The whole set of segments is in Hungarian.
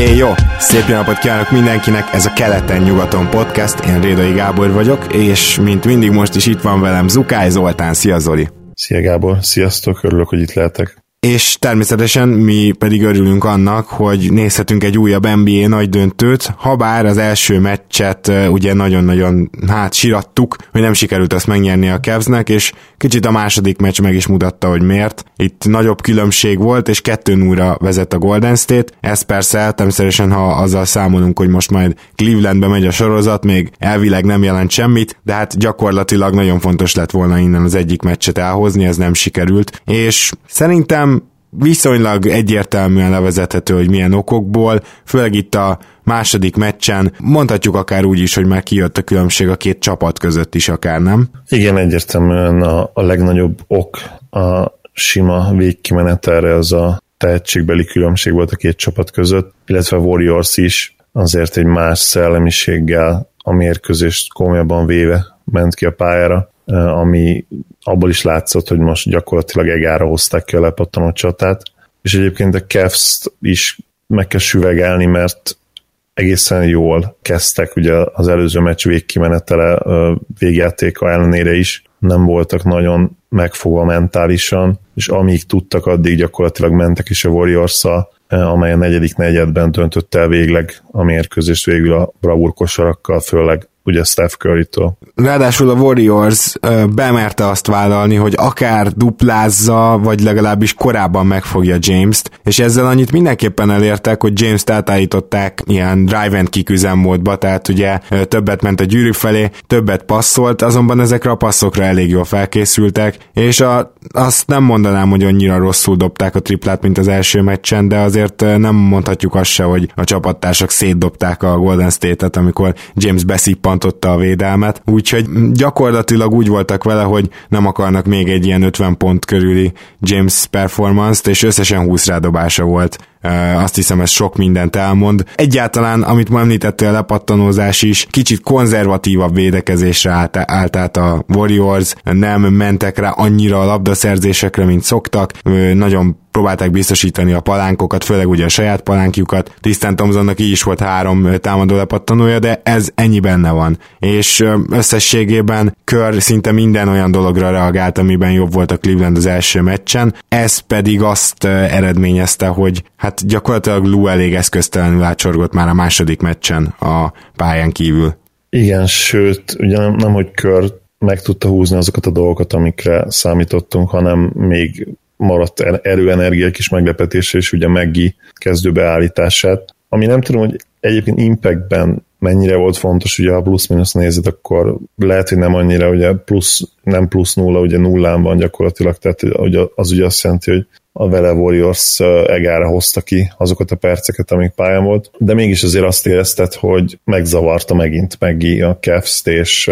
É, jó! Szép napot kívánok mindenkinek, ez a Keleten-nyugaton podcast, én Rédai Gábor vagyok, és mint mindig most is itt van velem Zukály Zoltán, szia Zoli! Szia Gábor, sziasztok, örülök, hogy itt lehetek és természetesen mi pedig örülünk annak, hogy nézhetünk egy újabb NBA nagy döntőt, ha bár az első meccset ugye nagyon-nagyon hát sirattuk, hogy nem sikerült azt megnyerni a Cavsnek, és kicsit a második meccs meg is mutatta, hogy miért. Itt nagyobb különbség volt, és 2 0 vezet a Golden State. Ez persze természetesen, ha azzal számolunk, hogy most majd Clevelandbe megy a sorozat, még elvileg nem jelent semmit, de hát gyakorlatilag nagyon fontos lett volna innen az egyik meccset elhozni, ez nem sikerült. És szerintem viszonylag egyértelműen levezethető, hogy milyen okokból, főleg itt a második meccsen, mondhatjuk akár úgy is, hogy már kijött a különbség a két csapat között is akár, nem? Igen, egyértelműen a, a legnagyobb ok a sima végkimenetelre az a tehetségbeli különbség volt a két csapat között, illetve a Warriors is azért egy más szellemiséggel a mérkőzést komolyabban véve ment ki a pályára ami abból is látszott, hogy most gyakorlatilag egára hozták ki a lepattanó csatát, és egyébként a cavs is meg kell süvegelni, mert egészen jól kezdtek, ugye az előző meccs végkimenetele végjátéka ellenére is. Nem voltak nagyon megfogva mentálisan, és amíg tudtak, addig gyakorlatilag mentek is a warriors amely a negyedik negyedben döntött el végleg a mérkőzést végül a bravúr kosarakkal, főleg ugye Steph Curry-től. Ráadásul a Warriors bemerte azt vállalni, hogy akár duplázza, vagy legalábbis korábban megfogja James-t, és ezzel annyit mindenképpen elértek, hogy James-t átállították ilyen drive and kick üzemmódba, tehát ugye többet ment a gyűrű felé, többet passzolt, azonban ezekre a passzokra elég jól felkészültek, és a, azt nem mondanám, hogy annyira rosszul dobták a triplát, mint az első meccsen, de azért nem mondhatjuk azt se, hogy a csapattársak szétdobták a Golden State-et, amikor James beszippant rontotta a védelmet, úgyhogy gyakorlatilag úgy voltak vele, hogy nem akarnak még egy ilyen 50 pont körüli James performance-t, és összesen 20 rádobása volt azt hiszem ez sok mindent elmond. Egyáltalán, amit ma említettél, a lepattanózás is kicsit konzervatívabb védekezésre állt, állt át a Warriors, nem mentek rá annyira a labdaszerzésekre, mint szoktak, nagyon próbálták biztosítani a palánkokat, főleg ugye a saját palánkjukat. Tisztán Thompsonnak így is volt három támadó lepattanója, de ez ennyi benne van. És összességében kör szinte minden olyan dologra reagált, amiben jobb volt a Cleveland az első meccsen. Ez pedig azt eredményezte, hogy hát hát gyakorlatilag Lou elég eszköztelenül átsorgott már a második meccsen a pályán kívül. Igen, sőt, ugye nem, nem hogy kör meg tudta húzni azokat a dolgokat, amikre számítottunk, hanem még maradt er-, erőenergia, kis meglepetése, és ugye Meggi kezdőbeállítását, ami nem tudom, hogy egyébként Impactben mennyire volt fontos, ugye ha plusz-minusz nézed, akkor lehet, hogy nem annyira, ugye plusz, nem plusz nulla, ugye nullán van gyakorlatilag, tehát az ugye azt jelenti, hogy a vele Warriors egára hozta ki azokat a perceket, amik pályán volt, de mégis azért azt érezted, hogy megzavarta megint Meggi a cavs és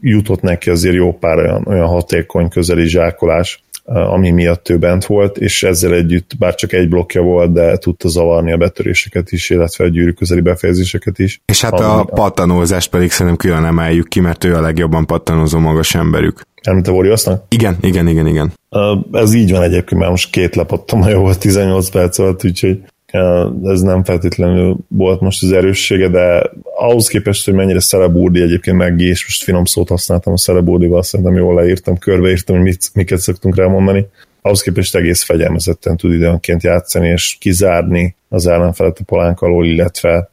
jutott neki azért jó pár olyan, olyan hatékony közeli zsákolás, ami miatt ő bent volt, és ezzel együtt bár csak egy blokkja volt, de tudta zavarni a betöréseket is, illetve a gyűrű közeli befejezéseket is. És hát a pattanózást pedig szerintem külön emeljük ki, mert ő a legjobban pattanózó magas emberük. A Warriorsnak? Igen, igen, igen, igen. Ez így van egyébként, mert most két jó volt 18 perc alatt, úgyhogy ez nem feltétlenül volt most az erőssége, de ahhoz képest, hogy mennyire Szerebúrdi egyébként meg és most finom szót használtam a Szerebúrdival, szerintem jól leírtam, körbeírtam, hogy mit, miket szoktunk rámondani. Ahhoz képest egész fegyelmezetten tud időnként játszani, és kizárni az ellenfelet a palánk alól, illetve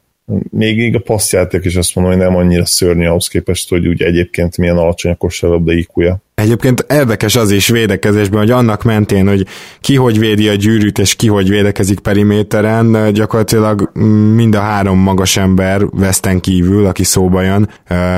még így a passzjáték is azt mondom, hogy nem annyira szörnyű ahhoz képest, hogy úgy egyébként milyen alacsony a kosárlabda iq Egyébként érdekes az is védekezésben, hogy annak mentén, hogy ki hogy védi a gyűrűt, és ki hogy védekezik periméteren, gyakorlatilag mind a három magas ember Westen kívül, aki szóba jön,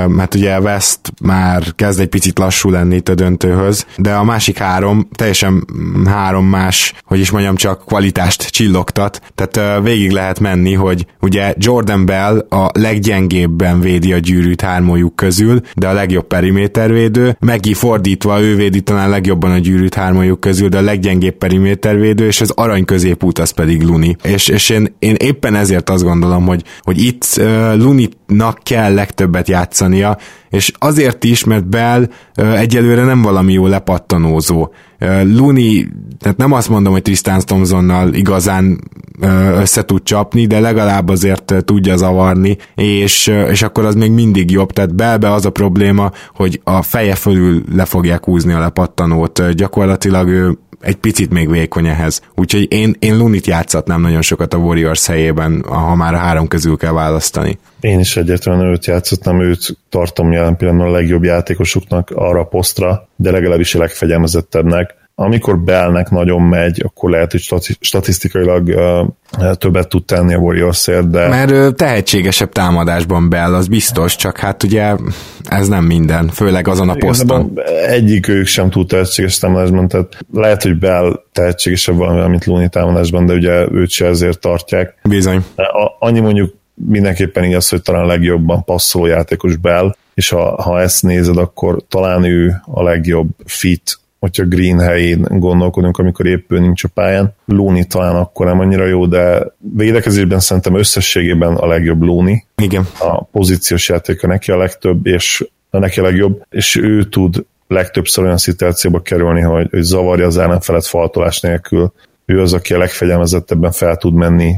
mert ugye West már kezd egy picit lassú lenni itt a döntőhöz, de a másik három teljesen három más, hogy is mondjam, csak kvalitást csillogtat, tehát végig lehet menni, hogy ugye Jordan Bell a leggyengébben védi a gyűrűt hármójuk közül, de a legjobb perimétervédő, Maggie Ford fordítva ő védi talán legjobban a gyűrűt hármajuk közül, de a leggyengébb perimétervédő, és az arany középút az pedig Luni. És, és én, én éppen ezért azt gondolom, hogy, hogy itt uh, Luninak kell legtöbbet játszania, és azért is, mert Bell egyelőre nem valami jó lepattanózó. Luni, tehát nem azt mondom, hogy Tristan Thompsonnal igazán össze tud csapni, de legalább azért tudja zavarni, és, és akkor az még mindig jobb. Tehát belbe az a probléma, hogy a feje fölül le fogják húzni a lepattanót. Gyakorlatilag ő egy picit még vékony ehhez. Úgyhogy én, én Lunit játszatnám nagyon sokat a Warriors helyében, ha már a három közül kell választani. Én is egyetlenül őt játszottam, őt tartom jelen pillanatban a legjobb játékosuknak arra a posztra, de legalábbis a legfegyelmezettebbnek amikor belnek nagyon megy, akkor lehet, hogy statisztikailag uh, többet tud tenni a warriors de... Mert tehetségesebb támadásban Bell, az biztos, csak hát ugye ez nem minden, főleg azon a poszton. Egyik ők sem túl tehetséges támadásban, tehát lehet, hogy Bell tehetségesebb valami, mint Looney támadásban, de ugye őt se ezért tartják. Bizony. Annyi mondjuk mindenképpen igaz, hogy talán legjobban passzoló játékos Bell, és ha, ha ezt nézed, akkor talán ő a legjobb fit hogyha Green helyén gondolkodunk, amikor épp ő nincs a pályán. Looney talán akkor nem annyira jó, de védekezésben szerintem összességében a legjobb Looney. Igen. A pozíciós játéka neki a legtöbb, és a neki a legjobb, és ő tud legtöbbször olyan szituációba kerülni, hogy, hogy zavarja az ellenfelet faltolás nélkül. Ő az, aki a legfegyelmezettebben fel tud menni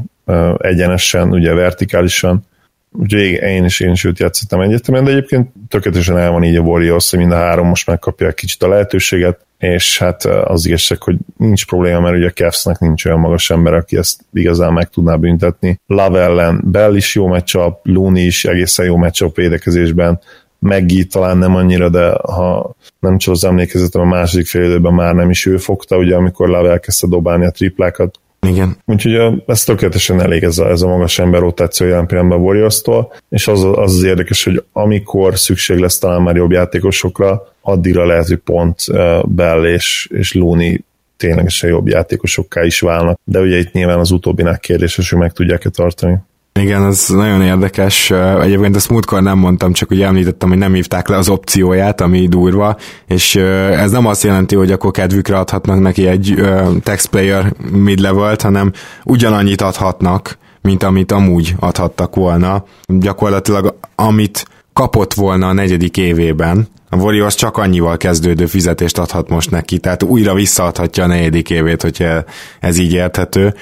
egyenesen, ugye vertikálisan, Úgyhogy én is, én is őt játszottam egyetemen, de egyébként tökéletesen el van így a Warriors, hogy mind a három most megkapja kicsit a lehetőséget, és hát az igazság, hogy nincs probléma, mert ugye a Cavs-nek nincs olyan magas ember, aki ezt igazán meg tudná büntetni. Love ellen Bell is jó meccsap, Looney is egészen jó meccsap védekezésben, Meggi talán nem annyira, de ha nem csak az emlékezetem, a második fél időben már nem is ő fogta, ugye amikor Love elkezdte dobálni a triplákat, igen. Úgyhogy ez tökéletesen elég ez a, ez a magas ember rotáció jelen pillanatban warriors és az, az az érdekes, hogy amikor szükség lesz talán már jobb játékosokra, addigra lehet, hogy pont Bell és, és Looney ténylegesen jobb játékosokká is válnak. De ugye itt nyilván az utóbbinak kérdéses, hogy meg tudják-e tartani. Igen, az nagyon érdekes. Egyébként ezt múltkor nem mondtam, csak ugye említettem, hogy nem hívták le az opcióját, ami durva, és ez nem azt jelenti, hogy akkor kedvükre adhatnak neki egy text player mid-level hanem ugyanannyit adhatnak, mint amit amúgy adhattak volna. Gyakorlatilag amit kapott volna a negyedik évében, a Warriors csak annyival kezdődő fizetést adhat most neki, tehát újra visszaadhatja a negyedik évét, hogyha ez így érthető.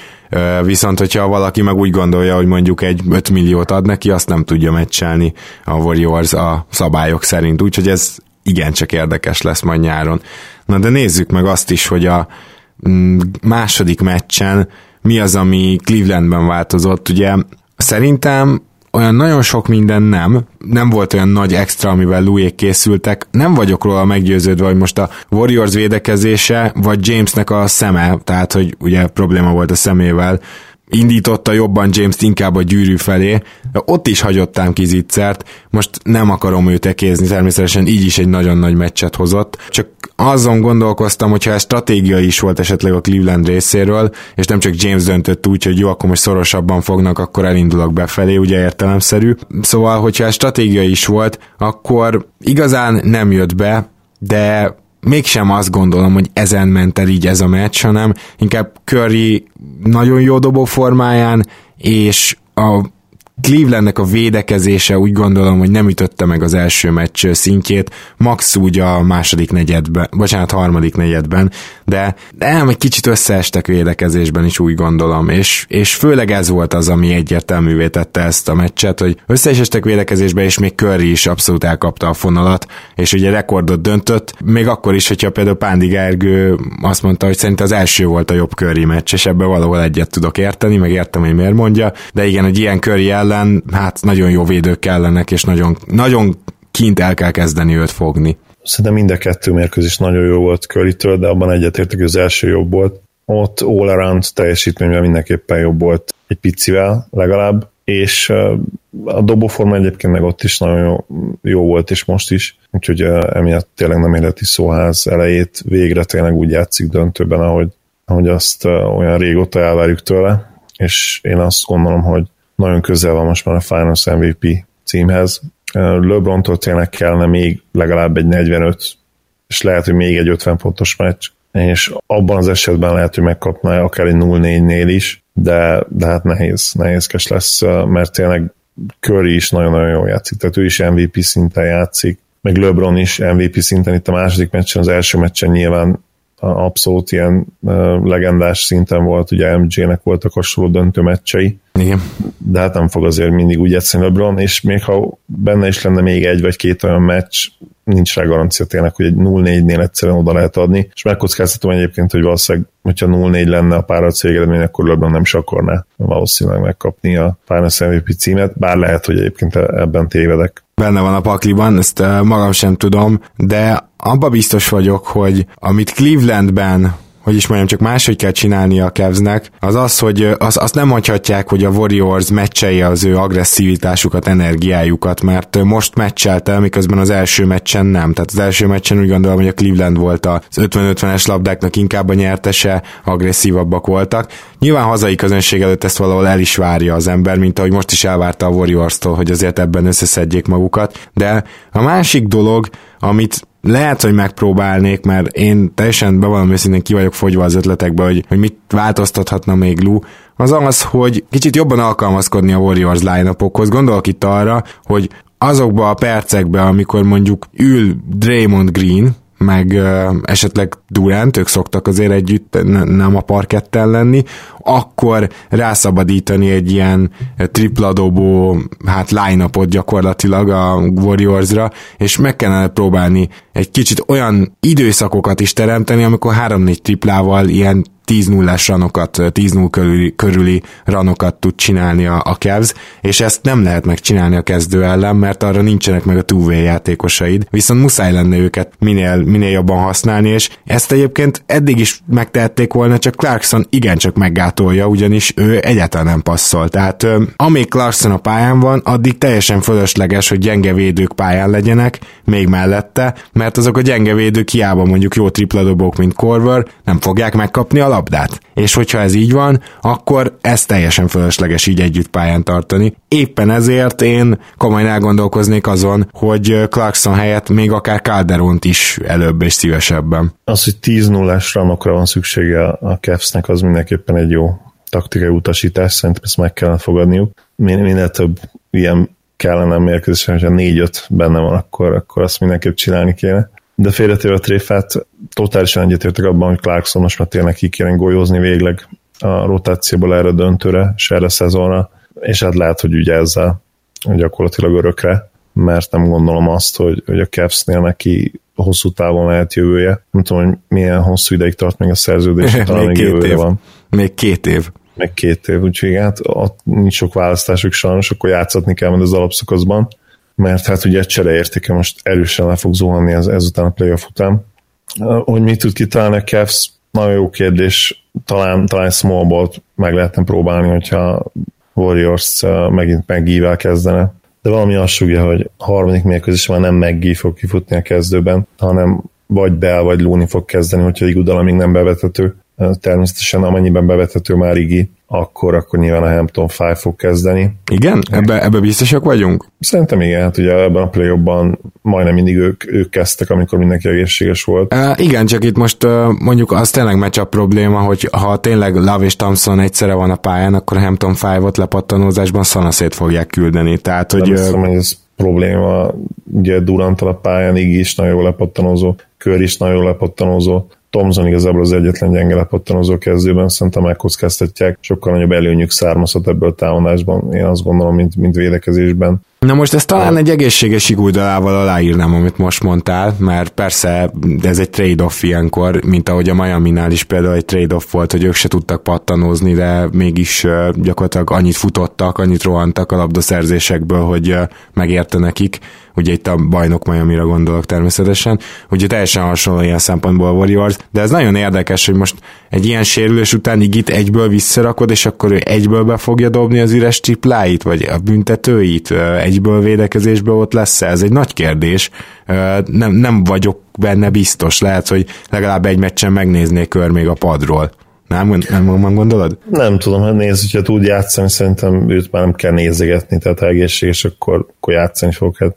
Viszont, hogyha valaki meg úgy gondolja, hogy mondjuk egy 5 milliót ad neki, azt nem tudja meccselni a Warriors a szabályok szerint, úgyhogy ez igencsak érdekes lesz majd nyáron. Na de nézzük meg azt is, hogy a mm, második meccsen mi az, ami Clevelandben változott. Ugye szerintem olyan nagyon sok minden nem, nem volt olyan nagy extra, amivel Louis készültek. Nem vagyok róla meggyőződve, hogy most a Warriors védekezése, vagy Jamesnek a szeme, tehát hogy ugye probléma volt a szemével, indította jobban James-t inkább a gyűrű felé, de ott is hagyottám ki zicsert, most nem akarom őt ekézni, természetesen így is egy nagyon nagy meccset hozott, csak azon gondolkoztam, hogyha ez stratégia is volt esetleg a Cleveland részéről, és nem csak James döntött úgy, hogy jó, akkor most szorosabban fognak, akkor elindulok befelé, ugye értelemszerű. Szóval, hogyha ez stratégia is volt, akkor igazán nem jött be, de mégsem azt gondolom, hogy ezen ment el így ez a meccs, hanem inkább Curry nagyon jó dobó formáján, és a Clevelandnek a védekezése úgy gondolom, hogy nem ütötte meg az első meccs szintjét, max úgy a második negyedben, bocsánat, harmadik negyedben, de nem, egy kicsit összeestek védekezésben is úgy gondolom, és, és főleg ez volt az, ami egyértelművé tette ezt a meccset, hogy összeestek védekezésben, és még Curry is abszolút elkapta a fonalat, és ugye rekordot döntött, még akkor is, hogyha például Pándi Gergő azt mondta, hogy szerint az első volt a jobb Curry meccs, és ebbe valahol egyet tudok érteni, meg értem, hogy miért mondja, de igen, egy ilyen Curry ellen, hát nagyon jó védők kellenek, és nagyon, nagyon kint el kell kezdeni őt fogni. Szerintem mind a kettő mérkőzés nagyon jó volt curry de abban egyetértek, hogy az első jobb volt. Ott all around teljesítményben mindenképpen jobb volt, egy picivel legalább, és a dobóforma egyébként meg ott is nagyon jó, jó volt, és most is, úgyhogy emiatt tényleg nem életi szóház elejét végre tényleg úgy játszik döntőben, ahogy, ahogy azt olyan régóta elvárjuk tőle, és én azt gondolom, hogy nagyon közel van most már a Finals MVP címhez. LeBron-tól tényleg kellene még legalább egy 45 és lehet, hogy még egy 50 pontos meccs, és abban az esetben lehet, hogy megkapná akár egy 0-4-nél is, de, de hát nehéz, nehézkes lesz, mert tényleg Curry is nagyon-nagyon jól játszik, tehát ő is MVP szinten játszik, meg LeBron is MVP szinten itt a második meccsen, az első meccsen nyilván abszolút ilyen legendás szinten volt, ugye MJ-nek voltak hasonló döntő meccsei, Igen. de hát nem fog azért mindig úgy egyszerű LeBron, és még ha benne is lenne még egy vagy két olyan meccs, nincs rá garancia tényleg, hogy egy 0-4-nél egyszerűen oda lehet adni, és megkockáztatom egyébként, hogy valószínűleg, hogyha 0-4 lenne a párat cégedmény, akkor LeBron nem is akarná valószínűleg megkapni a Finals MVP címet, bár lehet, hogy egyébként ebben tévedek. Benne van a pakliban, ezt magam sem tudom, de abba biztos vagyok, hogy amit Clevelandben hogy is mondjam, csak máshogy kell csinálni a Cavsnek, az az, hogy az, azt nem mondhatják, hogy a Warriors meccsei az ő agresszivitásukat, energiájukat, mert most meccselte, miközben az első meccsen nem. Tehát az első meccsen úgy gondolom, hogy a Cleveland volt az 50-50-es labdáknak inkább a nyertese, agresszívabbak voltak. Nyilván hazai közönség előtt ezt valahol el is várja az ember, mint ahogy most is elvárta a Warriors-tól, hogy azért ebben összeszedjék magukat. De a másik dolog, amit lehet, hogy megpróbálnék, mert én teljesen bevallom őszintén ki vagyok fogyva az ötletekbe, hogy, hogy mit változtathatna még Lu, az az, hogy kicsit jobban alkalmazkodni a Warriors line Gondolok itt arra, hogy azokba a percekbe, amikor mondjuk ül Draymond Green, meg esetleg Durant, ők szoktak azért együtt nem a parketten lenni, akkor rászabadítani egy ilyen tripladobó hát line gyakorlatilag a Warriorsra, és meg kellene próbálni egy kicsit olyan időszakokat is teremteni, amikor 3-4 triplával ilyen 10 0 ranokat, 10 0 körüli, körüli ranokat tud csinálni a, a Cavs, és ezt nem lehet megcsinálni a kezdő ellen, mert arra nincsenek meg a two játékosaid, viszont muszáj lenne őket minél, minél jobban használni, és ezt egyébként eddig is megtehették volna, csak Clarkson igencsak meggátolja, ugyanis ő egyáltalán nem passzol. Tehát amíg Clarkson a pályán van, addig teljesen fölösleges, hogy gyenge védők pályán legyenek, még mellette, mert azok a gyenge védők hiába mondjuk jó tripladobók, mint Corver, nem fogják megkapni a labdát. És hogyha ez így van, akkor ez teljesen fölösleges így együtt pályán tartani. Éppen ezért én komolyan elgondolkoznék azon, hogy Clarkson helyett még akár Calderont is előbb és szívesebben. Az, hogy 10 0 ranokra van szüksége a Cavsnek, az mindenképpen egy jó taktikai utasítás, szerintem ezt meg kellene fogadniuk. Minél több ilyen kellene mérkőzésen, hogyha 4-5 benne van, akkor, akkor azt mindenképp csinálni kéne de félretéve a tréfát, totálisan egyetértek abban, hogy Clarkson most már tényleg ki kéne golyozni végleg a rotációból erre döntőre, és erre szezonra, és hát lehet, hogy ugye ezzel gyakorlatilag örökre, mert nem gondolom azt, hogy, hogy a Cavs-nél neki hosszú távon lehet jövője. Nem tudom, hogy milyen hosszú ideig tart még a szerződés, talán még, még év. van. Még két év. Még két év, úgyhogy hát ott nincs sok választásuk sajnos, akkor játszatni kell majd az alapszakaszban mert hát ugye csere értéke most erősen le fog zuhanni ez, ezután a playoff után. Hogy mit tud kitalálni a Cavs, nagyon jó kérdés, talán, talán small meg lehetne próbálni, hogyha Warriors megint megível kezdene. De valami azt sugja, hogy a harmadik mérkőzés már nem meggi fog kifutni a kezdőben, hanem vagy Bell vagy Looney fog kezdeni, hogyha Igudala még nem bevetető. Természetesen amennyiben bevetető már Igi, akkor, akkor nyilván a Hampton 5 fog kezdeni. Igen? Ebbe, ebbe biztosak vagyunk? Szerintem igen, hát ugye ebben a play majdnem mindig ők, ők kezdtek, amikor mindenki egészséges volt. Uh, igen, csak itt most uh, mondjuk az tényleg meccs a probléma, hogy ha tényleg Love és Thompson egyszerre van a pályán, akkor a Hampton 5-ot lepattanózásban szanaszét fogják küldeni. Tehát, hogy, Nem hiszem, hogy ez probléma, ugye Durant a pályán, Igi is nagyon jó lepattanózó, Kör is nagyon jó lepattanózó, Thomson igazából az egyetlen gyenge lepattanozó kezdőben, szerintem megkockáztatják, sokkal nagyobb előnyük származhat ebből a támadásban, én azt gondolom, mint, mint védekezésben. Na most ezt talán egy egészséges iguldalával aláírnám, amit most mondtál, mert persze ez egy trade-off ilyenkor, mint ahogy a Miami-nál is például egy trade-off volt, hogy ők se tudtak pattanózni, de mégis gyakorlatilag annyit futottak, annyit rohantak a labdaszerzésekből, hogy megérte nekik ugye itt a bajnok Miami-ra gondolok természetesen, ugye teljesen hasonló ilyen szempontból a Warriors, de ez nagyon érdekes, hogy most egy ilyen sérülés után Igit egyből visszarakod, és akkor ő egyből be fogja dobni az üres tripláit, vagy a büntetőit, egyből védekezésbe ott lesz Ez egy nagy kérdés, nem, nem vagyok benne biztos, lehet, hogy legalább egy meccsen megnéznék kör még a padról. Nem, nem, nem gondolod? Nem tudom, hát nézd, hogyha tud játszani, szerintem őt már nem kell nézegetni, tehát ha egészséges, akkor, akkor játszani fog. Hát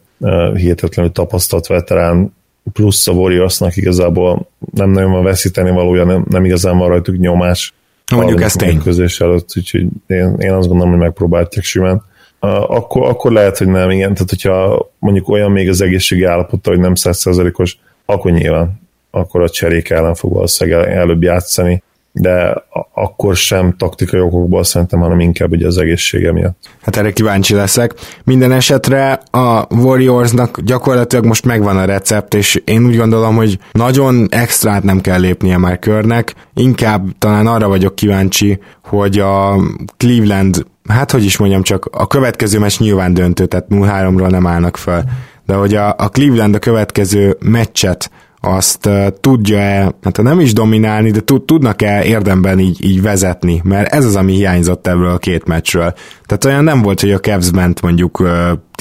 hihetetlenül tapasztalt veterán, plusz a Warriorsnak igazából nem nagyon van veszíteni valója, nem, nem igazán van rajtuk nyomás. Mondjuk ezt tény. Közés előtt, úgyhogy én, én azt gondolom, hogy megpróbálják simán. Akkor, akkor lehet, hogy nem, igen. Tehát, hogyha mondjuk olyan még az egészségi állapota, hogy nem százszerzalékos, akkor nyilván akkor a cserék ellen fog valószínűleg előbb játszani de akkor sem taktikai okokból szerintem, hanem inkább ugye az egészsége miatt. Hát erre kíváncsi leszek. Minden esetre a Warriorsnak gyakorlatilag most megvan a recept, és én úgy gondolom, hogy nagyon extrát nem kell lépnie már körnek, inkább talán arra vagyok kíváncsi, hogy a Cleveland, hát hogy is mondjam, csak a következő meccs nyilván döntő, tehát 0-3-ról nem állnak fel, de hogy a, a Cleveland a következő meccset azt tudja-e, hát nem is dominálni, de tud, tudnak-e érdemben így, így vezetni, mert ez az, ami hiányzott ebből a két meccsről. Tehát olyan nem volt, hogy a Cavs ment mondjuk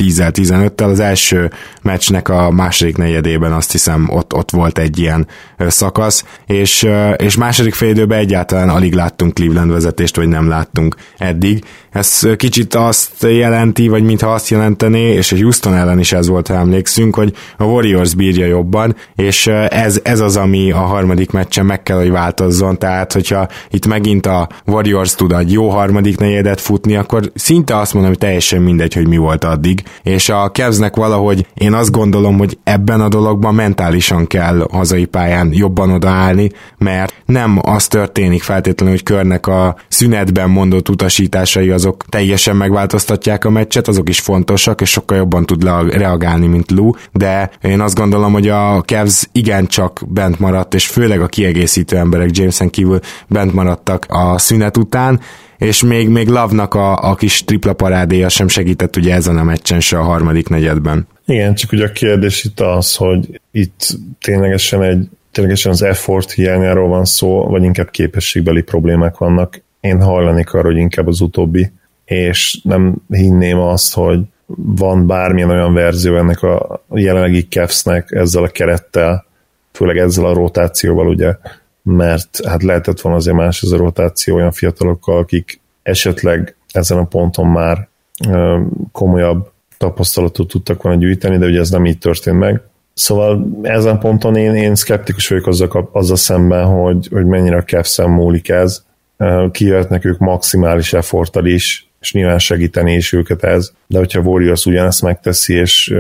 uh, 10-15-tel, az első meccsnek a második negyedében azt hiszem ott, ott volt egy ilyen szakasz, és, és második fél időben egyáltalán alig láttunk Cleveland vezetést, vagy nem láttunk eddig. Ez kicsit azt jelenti, vagy mintha azt jelentené, és a Houston ellen is ez volt, ha emlékszünk, hogy a Warriors bírja jobban, és ez, ez az, ami a harmadik meccsen meg kell, hogy változzon, tehát hogyha itt megint a Warriors tud egy jó harmadik negyedet futni, akkor szinte azt mondom, hogy teljesen mindegy, hogy mi volt addig, és a Cavsnek valahogy én azt gondolom, hogy ebben a dologban mentálisan kell hazai pályán jobban odaállni, mert nem az történik feltétlenül, hogy körnek a szünetben mondott utasításai azok teljesen megváltoztatják a meccset, azok is fontosak, és sokkal jobban tud reagálni, mint Lou, de én azt gondolom, hogy a Cavs igencsak bent maradt, és főleg a kiegészítő emberek Jameson kívül bent maradtak a szünet után, és még, még Lavnak a, a kis tripla parádéja sem segített ugye ezen a meccsen se a harmadik negyedben. Igen, csak ugye a kérdés itt az, hogy itt ténylegesen egy ténylegesen az effort hiányáról van szó, vagy inkább képességbeli problémák vannak. Én hajlanék arra, hogy inkább az utóbbi, és nem hinném azt, hogy van bármilyen olyan verzió ennek a jelenlegi Cavs-nek ezzel a kerettel, főleg ezzel a rotációval, ugye, mert hát lehetett volna azért más ez a rotáció olyan fiatalokkal, akik esetleg ezen a ponton már komolyabb tapasztalatot tudtak volna gyűjteni, de ugye ez nem így történt meg. Szóval ezen ponton én, én szkeptikus vagyok azzal, azzal szemben, hogy, hogy mennyire a Kevszen múlik ez. Kijöhetnek ők maximális efforttal is, és nyilván segíteni is őket ez, de hogyha Warriors ugyanezt megteszi, és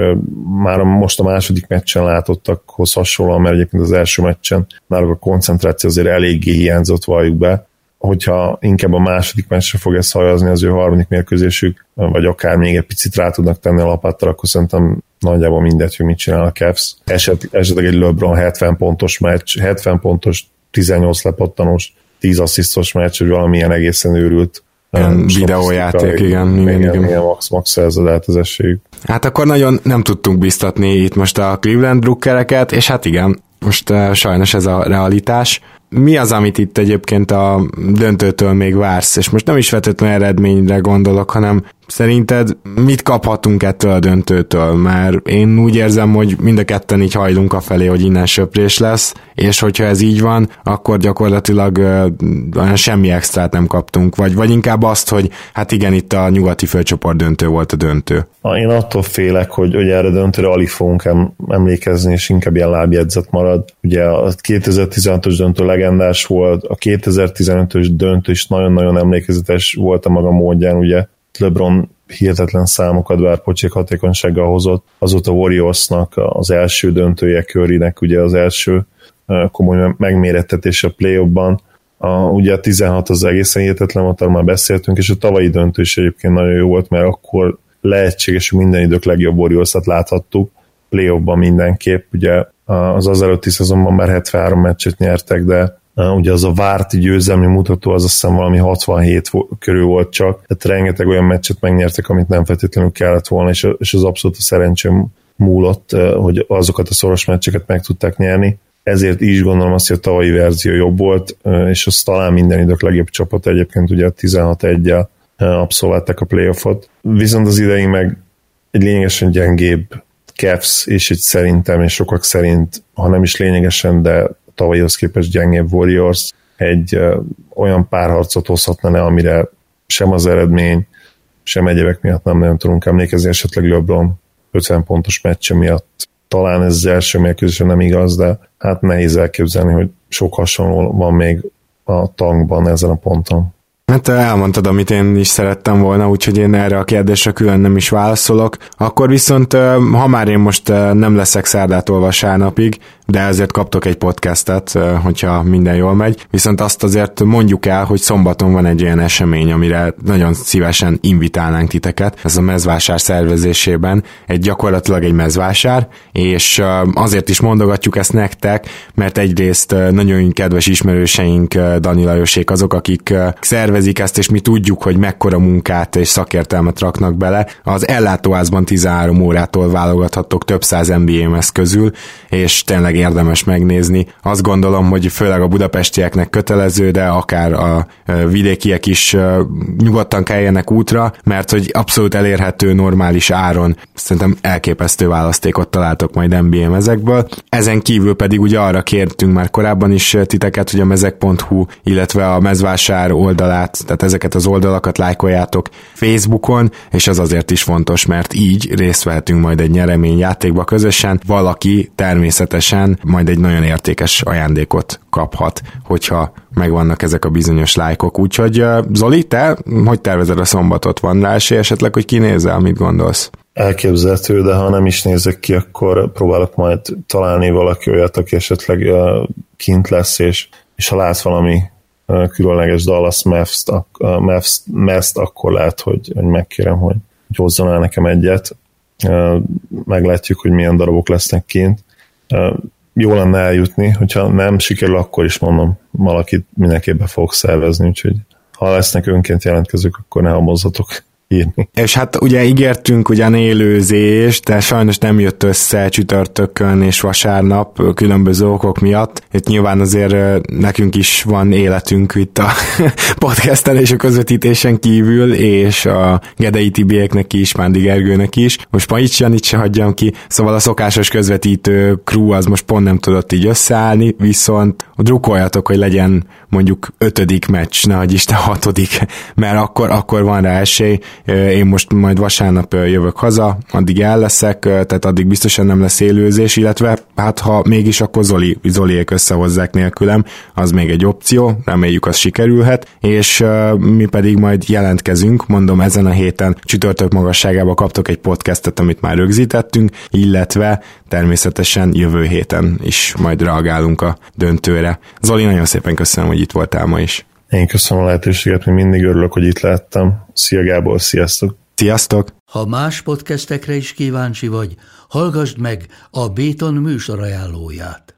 már most a második meccsen látottakhoz hasonlóan, mert egyébként az első meccsen náluk a koncentráció azért eléggé hiányzott valljuk be, hogyha inkább a második meccsre fog ezt hajazni az ő harmadik mérkőzésük, vagy akár még egy picit rá tudnak tenni a lapáttal, akkor szerintem nagyjából mindegy, hogy mit csinál a Cavs. Eset, esetleg egy LeBron 70 pontos meccs, 70 pontos, 18 lepattanós, 10 asszisztos meccs, vagy valamilyen egészen őrült Ilyen videójáték, igen, igen, igen. Igen, max-max ez lehet az esélyük. Hát akkor nagyon nem tudtunk biztatni itt most a Cleveland drukkereket, és hát igen, most uh, sajnos ez a realitás mi az, amit itt egyébként a döntőtől még vársz? És most nem is vetetlen eredményre gondolok, hanem Szerinted mit kaphatunk ettől a döntőtől? Mert én úgy érzem, hogy mind a ketten így hajlunk a felé, hogy innen söprés lesz, és hogyha ez így van, akkor gyakorlatilag olyan semmi extrát nem kaptunk, vagy, vagy inkább azt, hogy hát igen, itt a nyugati fölcsoport döntő volt a döntő. Én attól félek, hogy, hogy erre döntőre alig fogunk emlékezni, és inkább ilyen lábjegyzet marad. Ugye a 2016-os döntő legendás volt, a 2015-ös döntő is nagyon-nagyon emlékezetes volt a maga módján, ugye LeBron hihetetlen számokat, bár pocsék hatékonysággal hozott, azóta Warriorsnak az első döntője körinek, ugye az első komoly megmérettetés a play a, ugye a 16 az egészen hihetetlen volt, már beszéltünk, és a tavalyi döntő is egyébként nagyon jó volt, mert akkor lehetséges, hogy minden idők legjobb warriors láthattuk, play ban mindenképp, ugye az az előtti szezonban már 73 meccset nyertek, de ugye az a várt győzelmi mutató az azt hiszem valami 67 körül volt csak, tehát rengeteg olyan meccset megnyertek, amit nem feltétlenül kellett volna, és, és az abszolút a szerencsém múlott, hogy azokat a szoros meccseket meg tudták nyerni. Ezért is gondolom azt, hogy a tavalyi verzió jobb volt, és az talán minden idők legjobb csapat egyébként ugye 16 1 abszolválták a playoffot. Viszont az idején meg egy lényegesen gyengébb Cavs, és egy szerintem, és sokak szerint, ha nem is lényegesen, de tavalyhoz képest gyengébb Warriors egy olyan párharcot hozhatna le, amire sem az eredmény, sem egyebek miatt nem nagyon tudunk emlékezni, esetleg LeBron 50 pontos meccse miatt talán ez az első mérkőzésen nem igaz, de hát nehéz elképzelni, hogy sok hasonló van még a tankban ezen a ponton. Hát elmondtad, amit én is szerettem volna, úgyhogy én erre a kérdésre külön nem is válaszolok. Akkor viszont, ha már én most nem leszek szerdától vasárnapig, de ezért kaptok egy podcastet, hogyha minden jól megy. Viszont azt azért mondjuk el, hogy szombaton van egy olyan esemény, amire nagyon szívesen invitálnánk titeket. Ez a mezvásár szervezésében egy gyakorlatilag egy mezvásár, és azért is mondogatjuk ezt nektek, mert egyrészt nagyon kedves ismerőseink Dani Lajosék azok, akik szervezik ezt, és mi tudjuk, hogy mekkora munkát és szakértelmet raknak bele. Az ellátóházban 13 órától válogathattok több száz MBMS közül, és tényleg érdemes megnézni. Azt gondolom, hogy főleg a budapestieknek kötelező, de akár a vidékiek is nyugodtan keljenek útra, mert hogy abszolút elérhető normális áron szerintem elképesztő választékot találtok majd MBM ezekből. Ezen kívül pedig ugye arra kértünk már korábban is titeket, hogy a mezek.hu, illetve a mezvásár oldalát, tehát ezeket az oldalakat lájkoljátok Facebookon, és az azért is fontos, mert így részt vehetünk majd egy nyereményjátékba közösen, valaki természetesen után majd egy nagyon értékes ajándékot kaphat, hogyha megvannak ezek a bizonyos lájkok. Úgyhogy Zoli, te hogy tervezed a szombatot? Van rá esély esetleg, hogy kinézel, mit gondolsz? Elképzelhető, de ha nem is nézek ki, akkor próbálok majd találni valaki olyat, aki esetleg kint lesz, és, és ha látsz valami különleges Dallas Mavs-t, akkor lehet, hogy, hogy megkérem, hogy, hogy hozzon el nekem egyet. Meglátjuk, hogy milyen darabok lesznek kint jó lenne eljutni, hogyha nem sikerül, akkor is mondom, valakit mindenképpen fog szervezni, úgyhogy ha lesznek önként jelentkezők, akkor ne hamozzatok írni. És hát ugye ígértünk ugyan élőzést, de sajnos nem jött össze csütörtökön és vasárnap különböző okok miatt. Itt nyilván azért nekünk is van életünk itt a podcasten és a közvetítésen kívül, és a Gedei Tibieknek is, Mándi Gergőnek is. Most ma itt itt se hagyjam ki, szóval a szokásos közvetítő crew az most pont nem tudott így összeállni, viszont drukkoljatok, hogy legyen mondjuk ötödik meccs, ne Isten hatodik, mert akkor, akkor van rá esély, én most majd vasárnap jövök haza, addig el leszek, tehát addig biztosan nem lesz élőzés, illetve hát ha mégis, akkor Zoli, Zoliék összehozzák nélkülem, az még egy opció, reméljük az sikerülhet, és mi pedig majd jelentkezünk, mondom ezen a héten csütörtök magasságába kaptok egy podcastet, amit már rögzítettünk, illetve természetesen jövő héten is majd reagálunk a döntőre. Zoli, nagyon szépen köszönöm, hogy itt voltál ma is. Én köszönöm a lehetőséget, még mindig örülök, hogy itt lehettem. Szia Gábor, sziasztok! Sziasztok! Ha más podcastekre is kíváncsi vagy, hallgassd meg a Béton műsor ajánlóját.